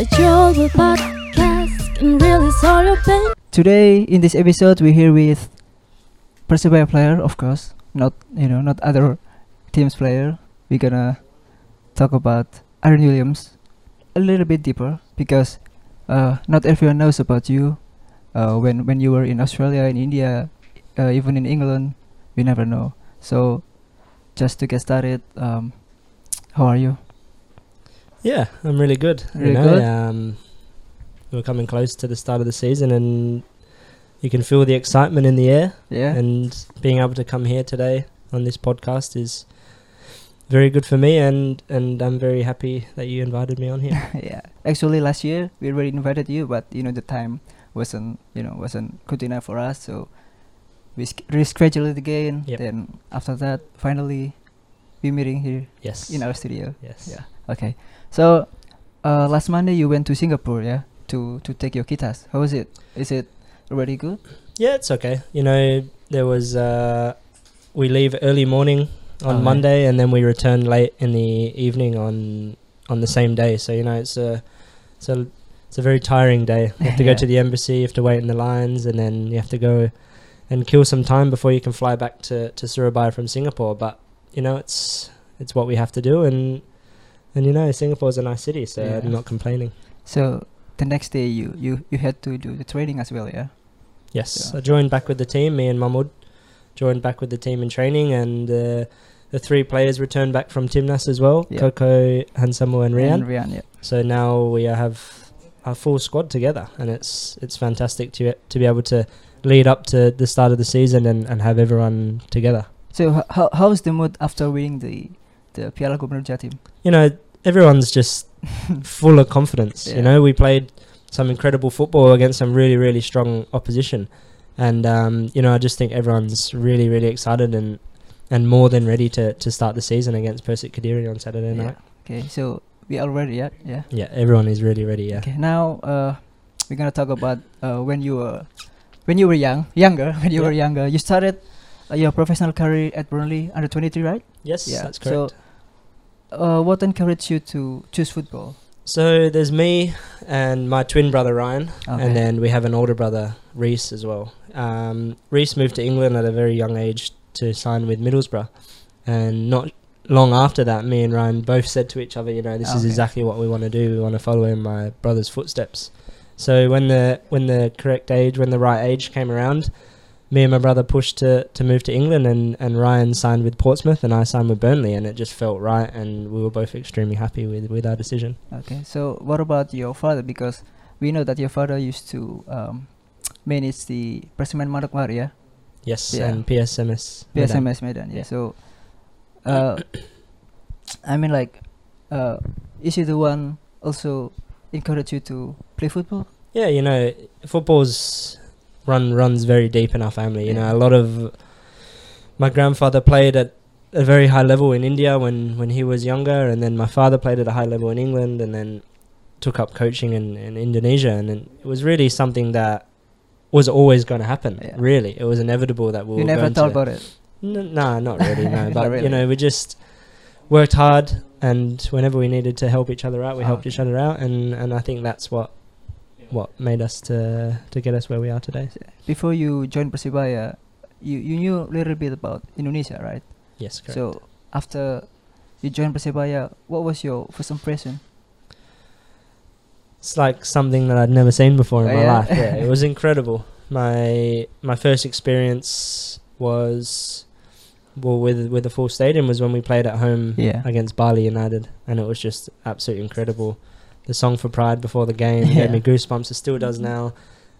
Podcast really your pain. Today in this episode we're here with Persebaya player, of course, not you know not other teams player. We're gonna talk about Aryn Williams a little bit deeper because uh, not everyone knows about you. Uh, when when you were in Australia, in India, uh, even in England, we never know. So just to get started, um, how are you? Yeah, I'm really good. Really you know, good? Um, we're coming close to the start of the season, and you can feel the excitement in the air. Yeah. And being able to come here today on this podcast is very good for me, and and I'm very happy that you invited me on here. yeah. Actually, last year we already invited you, but you know the time wasn't you know wasn't good enough for us, so we rescheduled it again. Yep. Then after that, finally, we're meeting here yes. in our studio. Yes. Yeah. Okay. So, uh, last Monday you went to Singapore, yeah, to to take your KITAS. How was it? Is it already good? Yeah, it's okay. You know, there was uh, we leave early morning on Oh. Monday, and then we return late in the evening on on the same day. So you know, it's a it's a it's a very tiring day. You have to Yeah. go to the embassy, you have to wait in the lines, and then you have to go and kill some time before you can fly back to to Surabaya from Singapore. But you know, it's it's what we have to do, and and you know, Singapore's a nice city, so Yeah. I'm not complaining. So the next day you you you had to do the training as well, yeah. Yes, Yeah. I joined back with the team. Me and Mahmoud joined back with the team in training, and uh, the three players returned back from Timnas as well: Yeah. Coco, Hansamu, and Rian. And Rian, yeah. So now we have our full squad together, and it's it's fantastic to to be able to lead up to the start of the season and, and have everyone together. So h- how how's the mood after winning the the Piala Gubernur Jatim? You know, everyone's just full of confidence. Yeah. You know, we played some incredible football against some really, really strong opposition, and um, you know, I just think everyone's really, really excited and and more than ready to, to start the season against Persik Kediri on Saturday Yeah. night. Okay, so we are ready, yeah, yeah. Yeah, everyone is really ready. Yeah. Okay, now uh, we're gonna talk about uh, when you were when you were young, younger, when you Yeah. were younger. You started uh, your professional career at Burnley under twenty three, right? Yes, Yeah, that's so- correct. Uh, what encouraged you to choose football? So, there's me and my twin brother Ryan, Okay. and then we have an older brother Reese as well. Um, Reese moved to England at a very young age to sign with Middlesbrough, and not long after that, me and Ryan both said to each other, you know, this is exactly what we want to do. We want to follow in my brother's footsteps. So when the when the correct age, when the right age came around, me and my brother pushed to, to move to England, and, and Ryan signed with Portsmouth, and I signed with Burnley, and it just felt right, and we were both extremely happy with, with our decision. Okay, so what about your father? Because we know that your father used to um, manage the Perseman Manokwari, yeah, Yes, Yeah. and PSMS. Medan. PSMS Medan, yeah. Yeah. So, uh, I mean, like, uh, is he the one also encourage you to play football? Yeah, you know, football's run runs very deep in our family. You know, a lot of my grandfather played at a very high level in India when, when he was younger, and then my father played at a high level in England, and then took up coaching in, in Indonesia, and then it was really something that was always going to happen. Yeah. Really, it was inevitable that we you never thought about it. N- nah, not really. No, but really. you know, we just worked hard, and whenever we needed to help each other out, we Ah, helped okay. each other out, and, and I think that's what what made us to to get us where we are today. Before you joined Persebaya, you you knew a little bit about Indonesia, right? Yes, correct. So after you joined Persebaya, what was your first impression? it's like something that I'd never seen before in Oh, my yeah? life. Yeah, it was incredible. My my first experience was well with with the full stadium was when we played at home Yeah. against Bali United, and it was just absolutely incredible. The song for Pride before the game Yeah. gave me goosebumps. It still does now,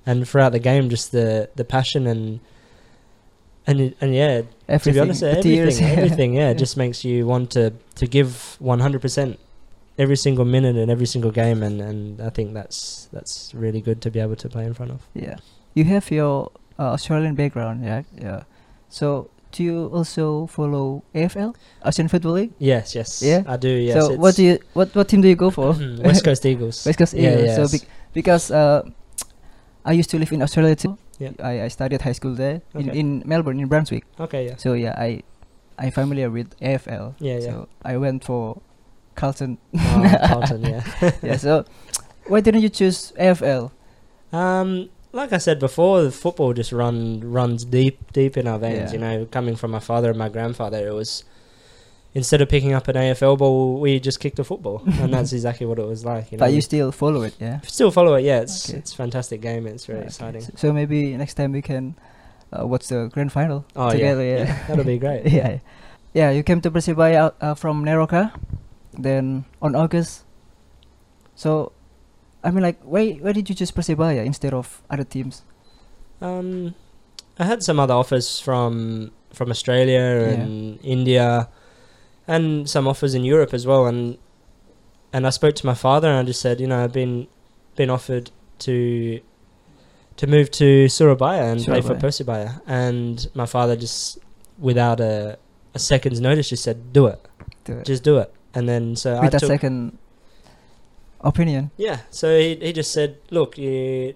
and throughout the game, just the the passion and and and yeah, Everything, to be honest, everything, tears. everything, yeah, Yeah. just makes you want to to give one hundred percent every single minute and every single game, and and I think that's that's really good to be able to play in front of. Yeah, you have your uh, Australian background, yeah. Yeah. So do you also follow AFL, Australian Football League? Yes, yes, Yeah? I do. Yes, so what do you what what team do you go for? West Coast Eagles. West Coast Eagles. Yeah, Eagles. So bec- because uh, I used to live in Australia too. Yeah. I, I studied high school there in, Okay. in Melbourne in Brunswick. okay, yeah, So yeah, I I'm familiar with AFL. yeah, yeah. So I went for Carlton. Oh, Carlton, yeah. yeah. So why didn't you choose AFL? Um, like I said before, the football just run runs deep, deep in our veins. Yeah. You know, coming from my father and my grandfather, it was instead of picking up an AFL ball, we just kicked a football, and that's exactly what it was like. You know, But you still follow it, yeah. still follow it. Yeah, it's Okay. it's a fantastic game. It's very Okay. exciting. So, so maybe next time we can uh, watch the grand final Oh together. yeah, Yeah, that'll be great. yeah, yeah. You came to Persebaya uh, from Neroca, then on August. So, I mean, like, why why did you choose Persebaya instead of other teams? Um, I had some other offers from from Australia Yeah. and India, and some offers in Europe as well. And and I spoke to my father, and I just said, you know, I've been been offered to to move to Surabaya and play for Surabaya. Persebaya, and my father just without a a second's notice just said, do it, To, just do it. And then so I with a took, second opinion. yeah, so he he just said, "Look, you,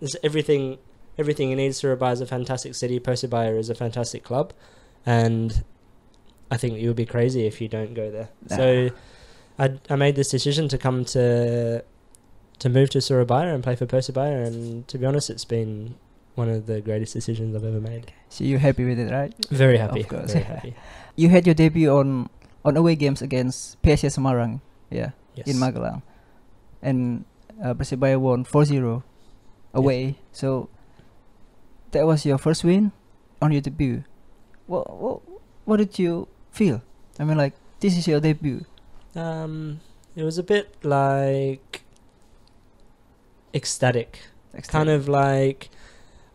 there's everything, everything you need. Surabaya is a fantastic city. Persebaya is a fantastic club, and I think you would be crazy if you don't go there." So, I I made this decision to come to to move to Surabaya and play for Persebaya, and to be honest, it's been one of the greatest decisions I've ever made. So you're happy with it, right? Very happy. Of course. Very happy. You had your debut on on away games against PSS Semarang, yeah, Yes. in Magelang, and uh, Persebaya won 4-0 away. So that was your first win on your debut. What what what did you feel? I mean, like this is your debut. Um, it was a bit like ecstatic. kind of like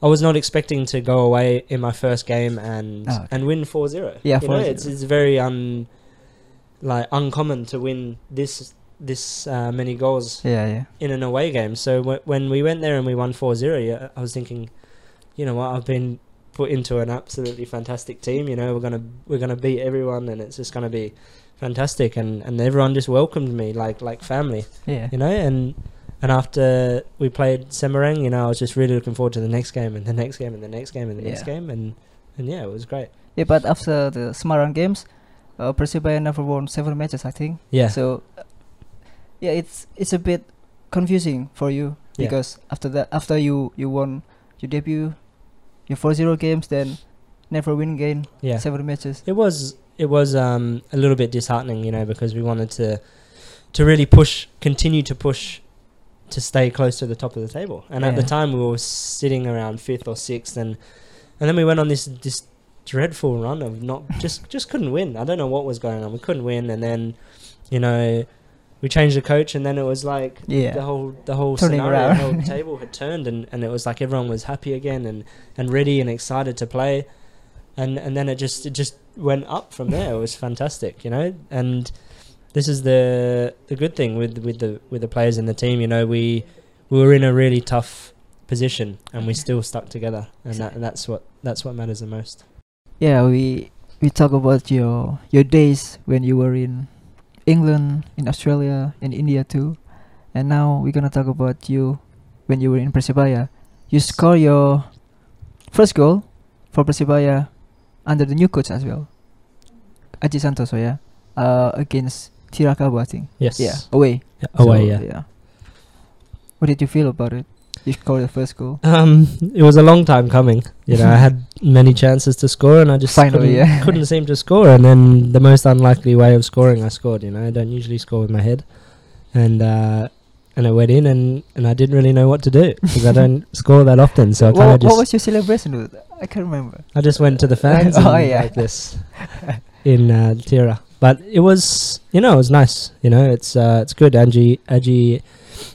I was not expecting to go away in my first game and Oh, okay. and win 4-0. Yeah, you 4-0. it's it's very un like uncommon to win this this uh, many goals Yeah, yeah, in an away game. So w- when we went there and we won 4-0, I was thinking, you know what, I've been put into an absolutely fantastic team. You know, we're gonna we're gonna beat everyone, and it's just gonna be fantastic. And, and everyone just welcomed me like like family yeah. you know, and and after we played Semarang, you know, I was just really looking forward to the next game and the next game and the next game and the next game, and and yeah, it was great. Yeah, but after the Semarang games, uh, never won seven matches, I think. Yeah, So, yeah, it's it's a bit confusing for you Yeah. because after that, after you you won your debut, your 4-0 games, then never win again, yeah. seven matches. It was it was um a little bit disheartening, you know, because we wanted to to really push, continue to push to stay close to the top of the table. And at the time, we were sitting around fifth or sixth, and and then we went on this this dreadful run of not just just couldn't win. I don't know what was going on. We couldn't win, and then you know we changed the coach, and then it was like Yeah. the whole the whole Turning scenario, the whole table had turned, and, and it was like everyone was happy again and, and ready and excited to play, and and then it just it just went up from there. It was fantastic, you know. And this is the the good thing with with the with the players in the team. You know, we we were in a really tough position, and we still stuck together, and that and that's what that's what matters the most. Yeah, we we talk about your your days when you were in England, in Australia, in India too, and now we're gonna talk about you when you were in Persebaya. You score your first goal for Persebaya under the new coach as well, Aji Santoso, yeah, uh, against Tirakabu, I think. Yes. Yeah, away. Away. So, yeah. What did you feel about it? You scored the first goal. Um, it was a long time coming. You know, I had many chances to score, and I just Finally, couldn't, yeah. couldn't seem to score. And then the most unlikely way of scoring, I scored. You know, I don't usually score with my head, and uh, and I went in, and, and I didn't really know what to do because I don't score that often. So I kind what, of what was your celebration with? I can't remember. I just went to the fans Oh, yeah. like this in uh, Tira. But it was, you know, it was nice. You know, it's uh, it's good. Aji Aji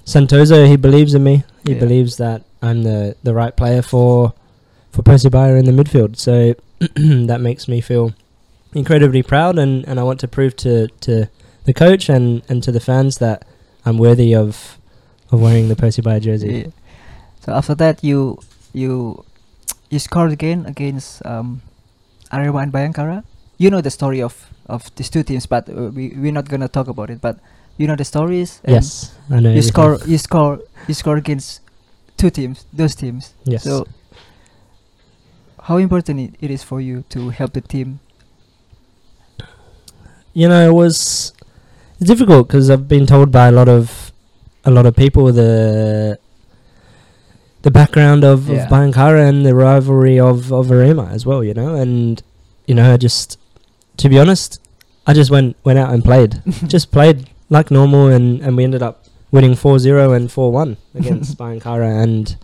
Santoso, he believes in me. He Yeah. believes that I'm the, the right player for for Persebaya in the midfield. So that makes me feel incredibly proud, and, and I want to prove to, to the coach and, and to the fans that I'm worthy of of wearing the Persebaya jersey. Yeah. So after that, you you you scored again against um, Arema and Bhayangkara. You know the story of of these two teams, but uh, we we're not gonna talk about it. But you know the stories. and Yes, I know. You everything. score. You score. You score against two teams. Those teams. Yes. So how important it, it is for you to help the team? you know, it was difficult because I've been told by a lot of a lot of people the the background of, Yeah. of Bhayangkara and the rivalry of of Arema as well. You know, and you know, I just to be honest, I just went went out and played, just played like normal, and and we ended up winning 4-0 and 4-1 against Bhayangkara and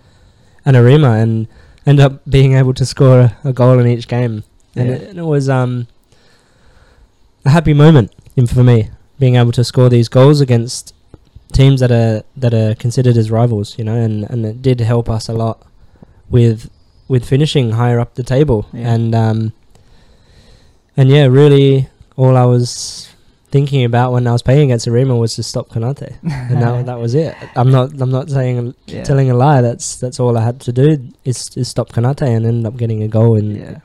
and Arema, and ended up being able to score a, a goal in each game, and, Yeah. it, and it was um a happy moment for me being able to score these goals against teams that are that are considered as rivals, you know, and, and it did help us a lot with with finishing higher up the table, Yeah. and um and yeah, really all I was thinking about when I was playing against Arema was to stop Konate, and that that was it. I'm not I'm not saying yeah. telling a lie. That's that's all I had to do is, is stop Konate and end up getting a goal in Yeah.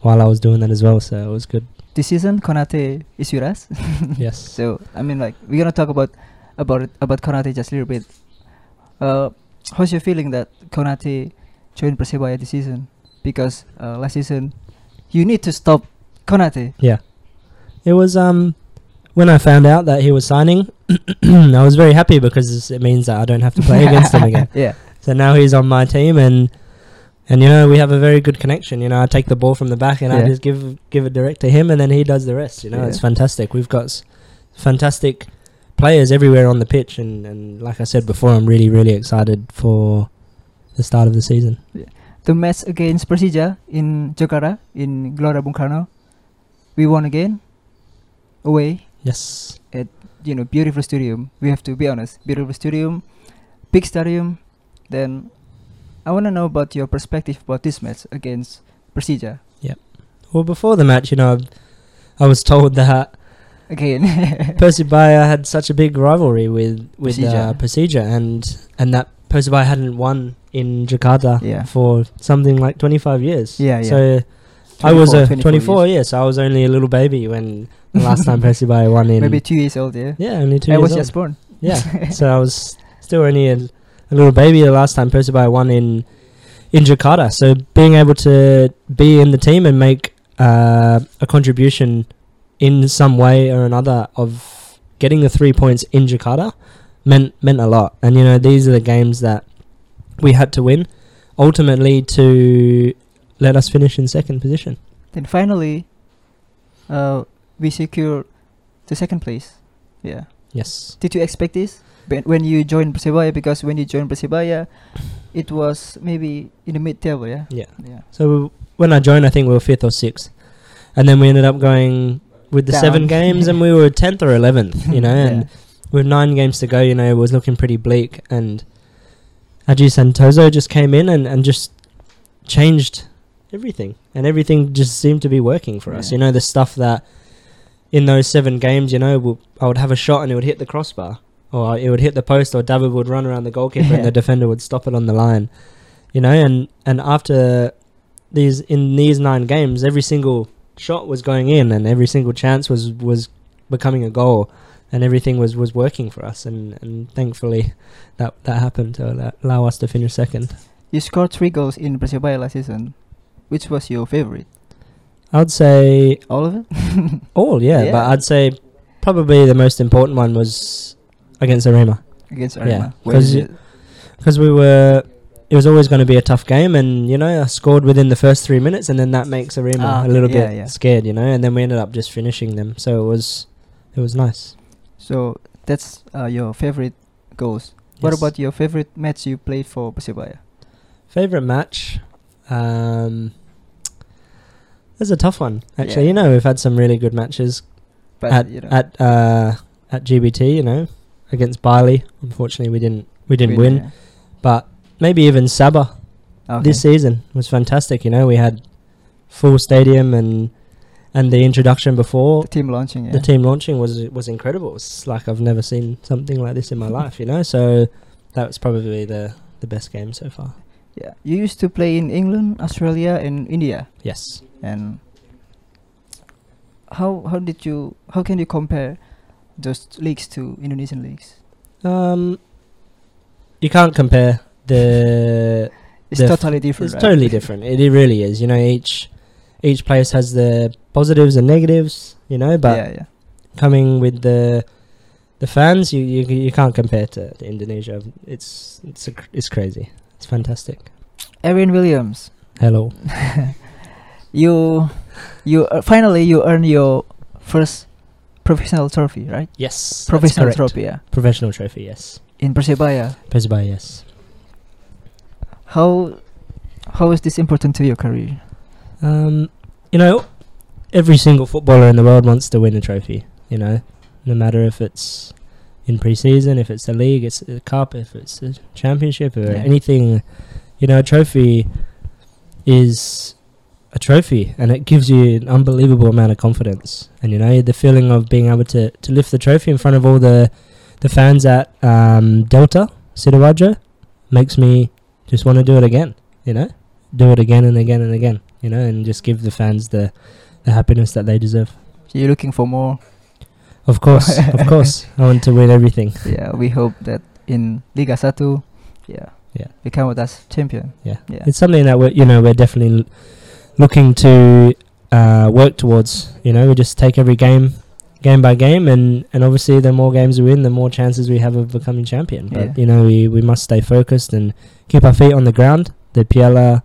while I was doing that as well. So it was good. This season, Konate is with us. yes. So I mean, like we're gonna talk about about it, about Konate just a little bit. Uh, how's your feeling that Konate joined Persebaya this season? Because uh, last season, you need to stop Konate. Yeah. It was um when I found out that he was signing, I was very happy because it means that I don't have to play against him again. Yeah, So now he's on my team and and you know we have a very good connection. You know I take the ball from the back and I just give give it direct to him and then he does the rest. You know it's fantastic. We've got s- fantastic players everywhere on the pitch and and like I said before, I'm really really excited for the start of the season. the match against Persija in Jakarta in Gelora Bung Karno, we won again. Away, Yes. At you know, beautiful stadium. We have to be honest, beautiful stadium, big stadium. Then, I want to know about your perspective about this match against Persija Well, before the match, you know, I was told that again. Persebaya had such a big rivalry with with Persija. uh, Persija, and and that Persebaya hadn't won in Jakarta Yeah. for something like 25 years. Yeah, yeah. So I was 24, a 24 24, years. yes. I was only a little baby when the last time Percy Persebaya won in. Maybe two years old. Yeah, yeah, only two I years was old. just born. Yeah, so I was still only a, a little baby the last time Percy Persebaya won in in Jakarta. So being able to be in the team and make uh, a contribution in some way or another of getting the three points in Jakarta meant meant a lot. And you know these are the games that we had to win, ultimately to let us finish in second position. Then finally, uh, we secured the second place. Yeah. Yes. Did you expect this when when you joined Persebaya? Because when you joined Persebaya, it was maybe in the mid table. Yeah. Yeah. Yeah. So when I joined, I think we were fifth or sixth, and then we ended up going with the seven games, and we were tenth or eleventh. You know, and Yeah. with nine games to go, you know, it was looking pretty bleak. And Aji Santoso just came in and, and just changed everything, and everything just seemed to be working for us. You know, the stuff that in those seven games, you know, I would have a shot and it would hit the crossbar, or it would hit the post, or David would run around the goalkeeper Yeah. and the defender would stop it on the line. You know, and and after these in these nine games, every single shot was going in, and every single chance was was becoming a goal, and everything was was working for us, and and thankfully that that happened to allow- allow us to finish second. You scored three goals in Persebaya last season. Which was your favorite? I would say All of it. all, yeah, Yeah. but I'd say probably the most important one was against Arema Against Yeah, 'cause is because we were. It was always going to be a tough game, and you know, I scored within the first three minutes, and then that makes Arema Ah, a little yeah, bit yeah. scared, you know. And then we ended up just finishing them, so it was, it was nice. So that's uh, your favorite goals. What about your favorite match you played for Persebaya? Favorite match? Um, that's a tough one. Actually, Yeah. you know, we've had some really good matches But at you know, at uh, at GBT. You know, against Bali. Unfortunately, we didn't we didn't win. yeah. But maybe even Sabah Okay. this season was fantastic. You know, we had full stadium and and the introduction before the team launching. Yeah. the team launching was was incredible. It's like I've never seen something like this in my life. You know, so that was probably the the best game so far. Yeah. You used to play in England, Australia, and India. Yes. And how how did you how can you compare those leagues to Indonesian leagues? Um, you can't compare the. It's The totally different. It's right? totally different. It, it really is. You know, each each place has the positives and negatives. You know, but yeah, yeah. coming with the the fans you, you you can't compare to, to Indonesia. It's it's a, it's crazy. It's fantastic. Aryn Williams, Hello. you you uh, finally you earn your first professional trophy, right? Yes. Professional trophy, yeah, Professional trophy. Yes. in Persebaya. Persebaya. Yes. How how is this important to your career? Um, you know, every single footballer in the world wants to win a trophy. You know, no matter if it's in pre-season, if it's the league, it's the cup, if it's the championship, or Yeah. anything. You know, a trophy is a trophy, and it gives you an unbelievable amount of confidence. And you know, the feeling of being able to to lift the trophy in front of all the the fans at um, Delta Sidoarjo makes me just want to do it again. You know, do it again and again and again. You know, and just give the fans the the happiness that they deserve. So you're looking for more. Of course, of course, I want to win everything. Yeah, we hope that in Liga Satu, yeah, Yeah. become with us champion. Yeah. Yeah. It's something that we're you know we're definitely l- looking to uh, work towards. You know, we just take every game game by game, and and obviously the more games we win, the more chances we have of becoming champion. But Yeah. you know, we we must stay focused and keep our feet on the ground. The Piala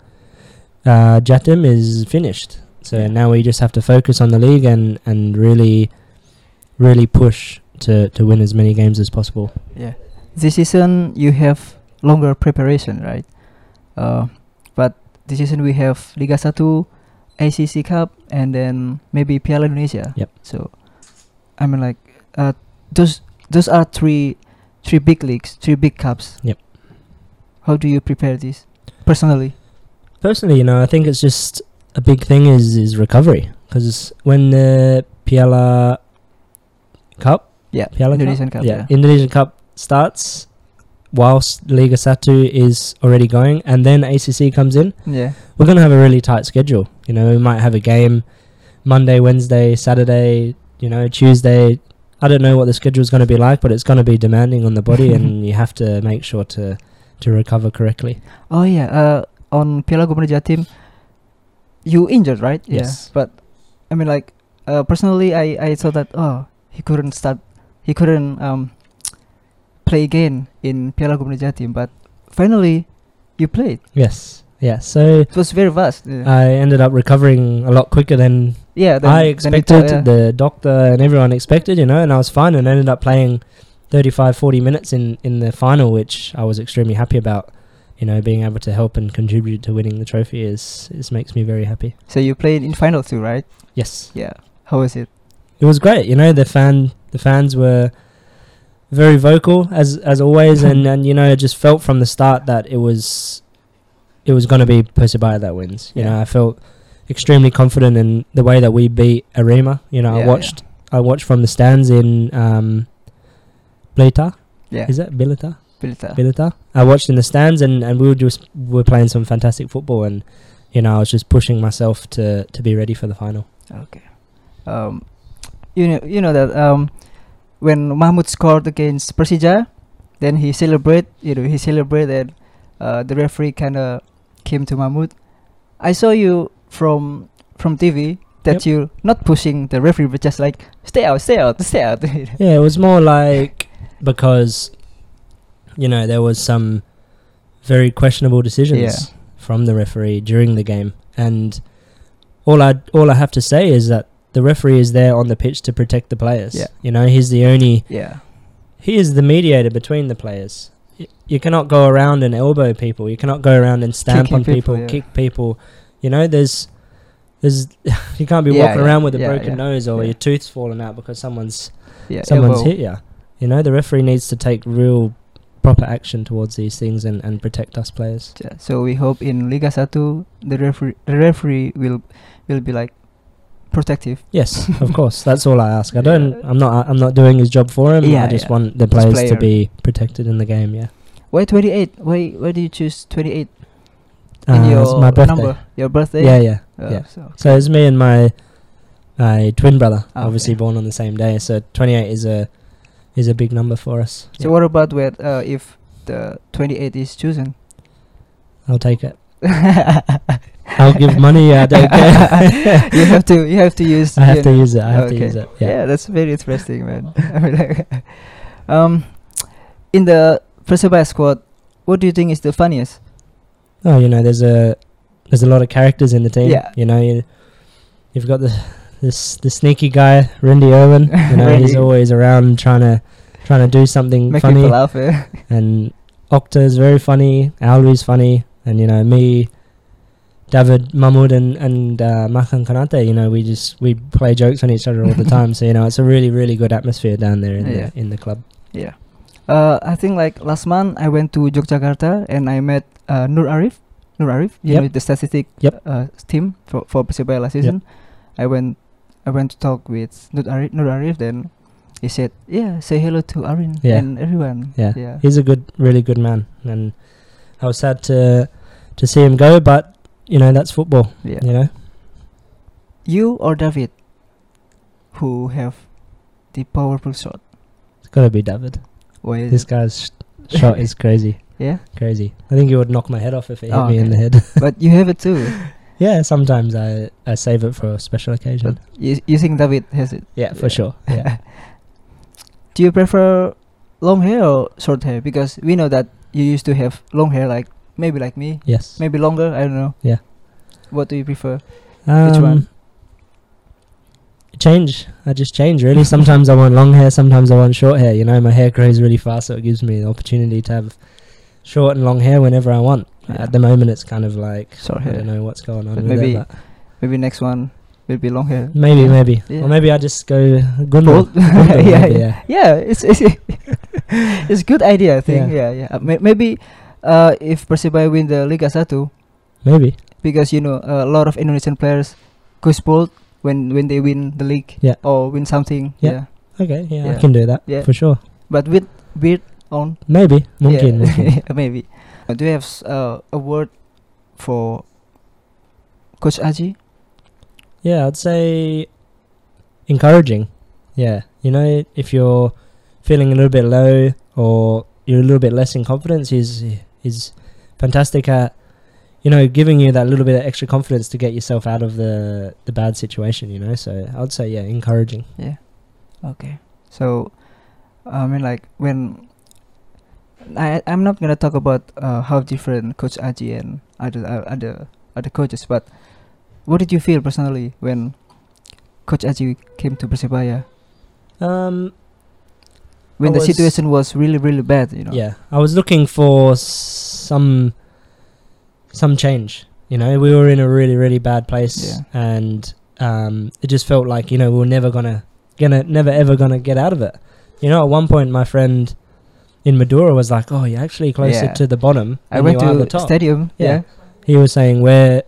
uh, Jatim is finished, so Yeah. now we just have to focus on the league and and really really push to to win as many games as possible. Yeah. This season you have longer preparation, right? Uh, but this season we have Liga Satu, ACC Cup, and then maybe Piala Indonesia. Yep. So, I mean, like, uh, those those are three three big leagues, three big cups. Yep. How do you prepare this personally? Personally, you know, I think it's just a big thing is is recovery because when the Piala Cup, Yeah. Piala Indonesian Cup. yeah, yeah. Indonesian Cup starts, whilst Liga Satu is already going, and then ACC comes in, Yeah. we're gonna have a really tight schedule. You know, we might have a game Monday, Wednesday, Saturday, you know, Tuesday. I don't know what the schedule is going to be like, but it's going to be demanding on the body, and you have to make sure to to recover correctly. Oh yeah. Uh, on Piala Gubernur Jatim, you injured, right? Yes. Yeah. But I mean, like, uh, personally, I I thought that oh he couldn't start, he couldn't um play again in Piala Gubernur Jatim, but finally, you played. Yes, yeah. So It was very fast. Yeah. I ended up recovering a lot quicker than yeah. Then, I expected, thought, yeah. the doctor and everyone expected, you know, and I was fine and ended up playing 35, 40 minutes in, in the final, which I was extremely happy about. You know, being able to help and contribute to winning the trophy is, is makes me very happy. So you played in final too, right? Yes, Yeah. How was it? it was great. You know, the fan the fans were very vocal as as always, and and you know, it just felt from the start that it was it was going to be Persebaya that wins. You know, I felt extremely confident in the way that we beat Arema. You know, Yeah, I yeah. watched I watched from the stands in um, Blita. Yeah. Is that Bilita? Pilita. Bilita. I watched in the stands, and, and we were just we were playing some fantastic football, and you know I was just pushing myself to to be ready for the final. Okay. Um, you know, you know that um, when Mahmoud scored against Persija, then he celebrate. You know, he celebrated. Uh, the referee kind of came to Mahmoud. I saw you from from TV that Yep. you not pushing the referee, but just like stay out, stay out, stay out. Yeah, it was more like because you know there was some very questionable decisions Yeah. from the referee during the game, and all I all I have to say is that the referee is there on the pitch to protect the players. Yeah. You know, he's the only yeah, he is the mediator between the players. Y- You cannot go around and elbow people. You cannot go around and stamp Kicking on people, people, yeah. kick people. You know, there's there's you can't be Yeah, walking yeah, around with a broken nose or your tooth's falling out because someone's yeah. someone's elbow. hit you. You know, the referee needs to take real proper action towards these things and, and protect us players. Yeah, So we hope in Liga Satu the referee the referee will will be like protective. Yes, of course. That's all I ask. I Yeah. don't. I'm not. I'm not doing his job for him. Yeah, I just yeah. want the players to be protected in the game. Yeah. Why 28? Why why do you choose 28 Uh, in your it's my birthday. number? Your birthday? Yeah, yeah. Uh, yeah. So, So it's me and my my twin brother, Ah, obviously okay. born on the same day. So 28 is a is a big number for us. so Yeah, what about with uh, if the 28 is chosen? I'll take it. I'll give money. I don't care. you have to you have to use I have to know- use it. I have to use it. Yeah. Yeah. that's very interesting, man. I mean, like, Um, in the Persebaya squad, what do you think is the funniest? Oh, you know, there's a there's a lot of characters in the team. Yeah. You know, you, you've got the this the sneaky guy, Rendi Irwan. You know, he's always around trying to trying to do something Make funny. people laugh. eh? And Octa is very funny. Alwi's funny, and you know me, David Mahmoud and and uh, Makan Konate. You know, we just we play jokes on each other all the time. So you know, it's a really really good atmosphere down there in Yeah. the in the club. Yeah. Uh, I think like last month I went to Yogyakarta and I met uh, Nur Arif. Nur Arif, you Yep. know the statistic Yep. uh, team for for Persebaya last season. I went I went to talk with Nur Arif. Nur Arif then he said, "Yeah, say hello to Aryn Yeah. and everyone." Yeah. yeah. He's a good, really good man, and I was sad to to see him go, but you know that's football. yeah. You know, You or David, who have the powerful shot? it's got to be David. Why is This it? guy's sh- shot is crazy, Yeah, crazy. I think he would knock my head off if it hit Oh, me in the head. but you have it too. yeah, sometimes I I save it for a special occasion. But you, you think David has it? yeah, for yeah. sure. Yeah. Do you prefer long hair or short hair? Because we know that you used to have long hair, like maybe like me, yes. maybe longer. I don't know. Yeah. What do you prefer? Um, one? Change. I just change really. Sometimes I want long hair. Sometimes I want short hair. You know, my hair grows really fast, so it gives me the opportunity to have short and long hair whenever I want. Yeah. At the moment, it's kind of like Short I hair. don't know what's going on But with maybe it. But Maybe next one will be long hair. maybe, Yeah. maybe, Yeah. or maybe I just go good Bald? yeah, yeah, yeah, yeah. It's it's it's good idea. I think. Yeah, yeah. Uh, may- maybe uh, if Persebaya win the Liga Satu, maybe. because you know a lot of Indonesian players go spoiled when when they win the league Yeah. or win something. Yeah. Okay, yeah. I can do that Yeah. for sure. But with beard on. Maybe, mungkin, mungkin. maybe. Uh, do you have uh, a word for Coach Aji? Yeah, I'd say encouraging. Yeah, you know, if you're feeling a little bit low or you're a little bit less in confidence, he's he's fantastic at you know giving you that little bit of extra confidence to get yourself out of the the bad situation. You know, so I'd say yeah, encouraging. Yeah. Okay. So, I mean, like when I I'm not gonna talk about uh, how different Coach Aji and other uh, other other coaches, but what did you feel personally when Coach Aji came to Persebaya? Um, When I the situation was really really bad, you know. Yeah, I was looking for some some change. You know, we were in a really really bad place, Yeah. and um, it just felt like you know we were never gonna gonna never ever gonna get out of it. You know, at one point my friend in Madura was like, "Oh, you're actually closer Yeah. to the bottom I than went to the top." stadium. Yeah. Yeah. He was saying we're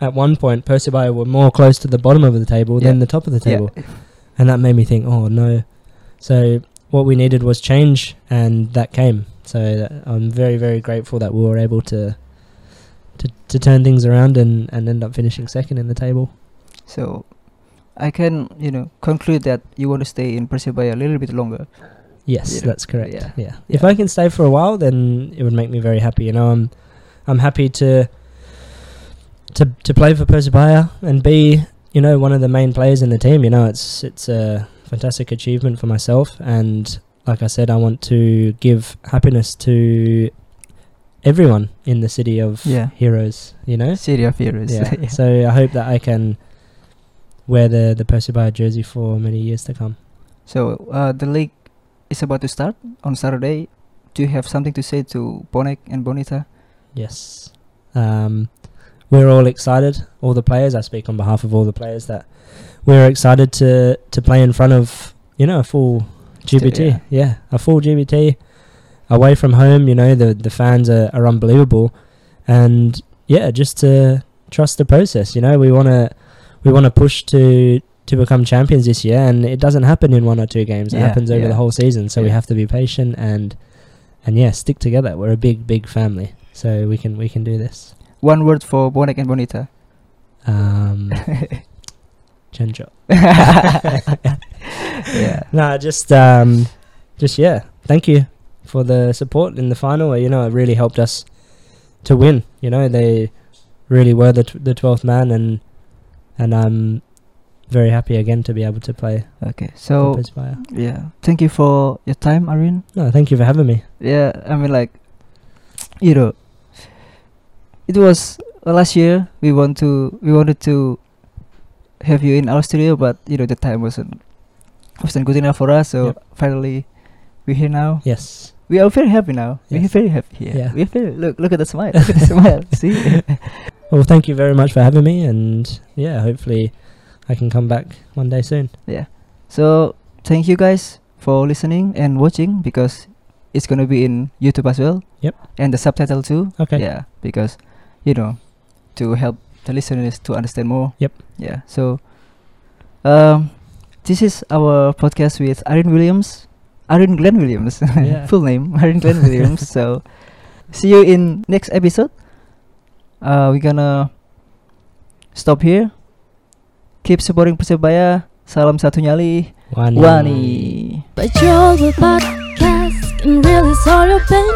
at one point Persebaya were more close to the bottom of the table than the top of the Yeah. table, and that made me think, "Oh no." So what we needed was change, and that came. So that I'm very, very grateful that we were able to to, to turn things around and, and end up finishing second in the table. So, I can you know conclude that you want to stay in Persebaya a little bit longer. Yes, Yeah. that's correct. Yeah. Yeah. If Yeah. I can stay for a while, then it would make me very happy. You know, I'm I'm happy to to to play for Persebaya and be you know one of the main players in the team. You know, it's it's a fantastic achievement for myself, and like I said, I want to give happiness to everyone in the city of Yeah. heroes. You know, City of Heroes. yeah. So I hope that I can wear the the Persebaya jersey for many years to come. So uh, the league is about to start on Saturday. Do you have something to say to Bonek and Bonita? Yes. Um, we're all excited, all the players. I speak on behalf of all the players that we're excited to, to play in front of, you know, a full GBT. yeah. Yeah. a full GBT away from home. You know, the, the fans are, are unbelievable. And yeah, just to trust the process. You know, we want to we want to push to to become champions this year, and it doesn't happen in one or two games. It Yeah, happens over yeah. the whole season. So we have to be patient and and yeah, stick together. We're a big big family, so we can we can do this. One word for Bonek and Bonita. Um, Chencho. yeah. No, just um, just yeah. Thank you for the support in the final. You know, it really helped us to win. You know, they really were the t- the twelfth man, and and I'm very happy again to be able to play Okay, so yeah, thank you for your time, Aryn. No, thank you for having me. Yeah, I mean like, you know, it was uh, last year. We want to we wanted to have you in our studio, but you know the time wasn't wasn't good enough for us. So Yep. finally, we're here now. Yes. We are very happy now. We're very happy here. Yeah. We're very look look at the smile. Look at the smile. See. Well, thank you very much for having me, and yeah, hopefully I can come back one day soon. Yeah. So thank you guys for listening and watching because it's gonna be in YouTube as well. Yep. And the subtitle too. Okay. Yeah, because you know to help the listeners to understand more. Yep. Yeah. So um this is our podcast with Aryn Williams. Aryn Glen Williams. Yeah. Full name. Aryn Glen Williams. So see you in next episode. Uh we're gonna stop here. Keep supporting Persebaya. Salam satu nyali. Wani. Wani. But you're the podcast can really solve your pain.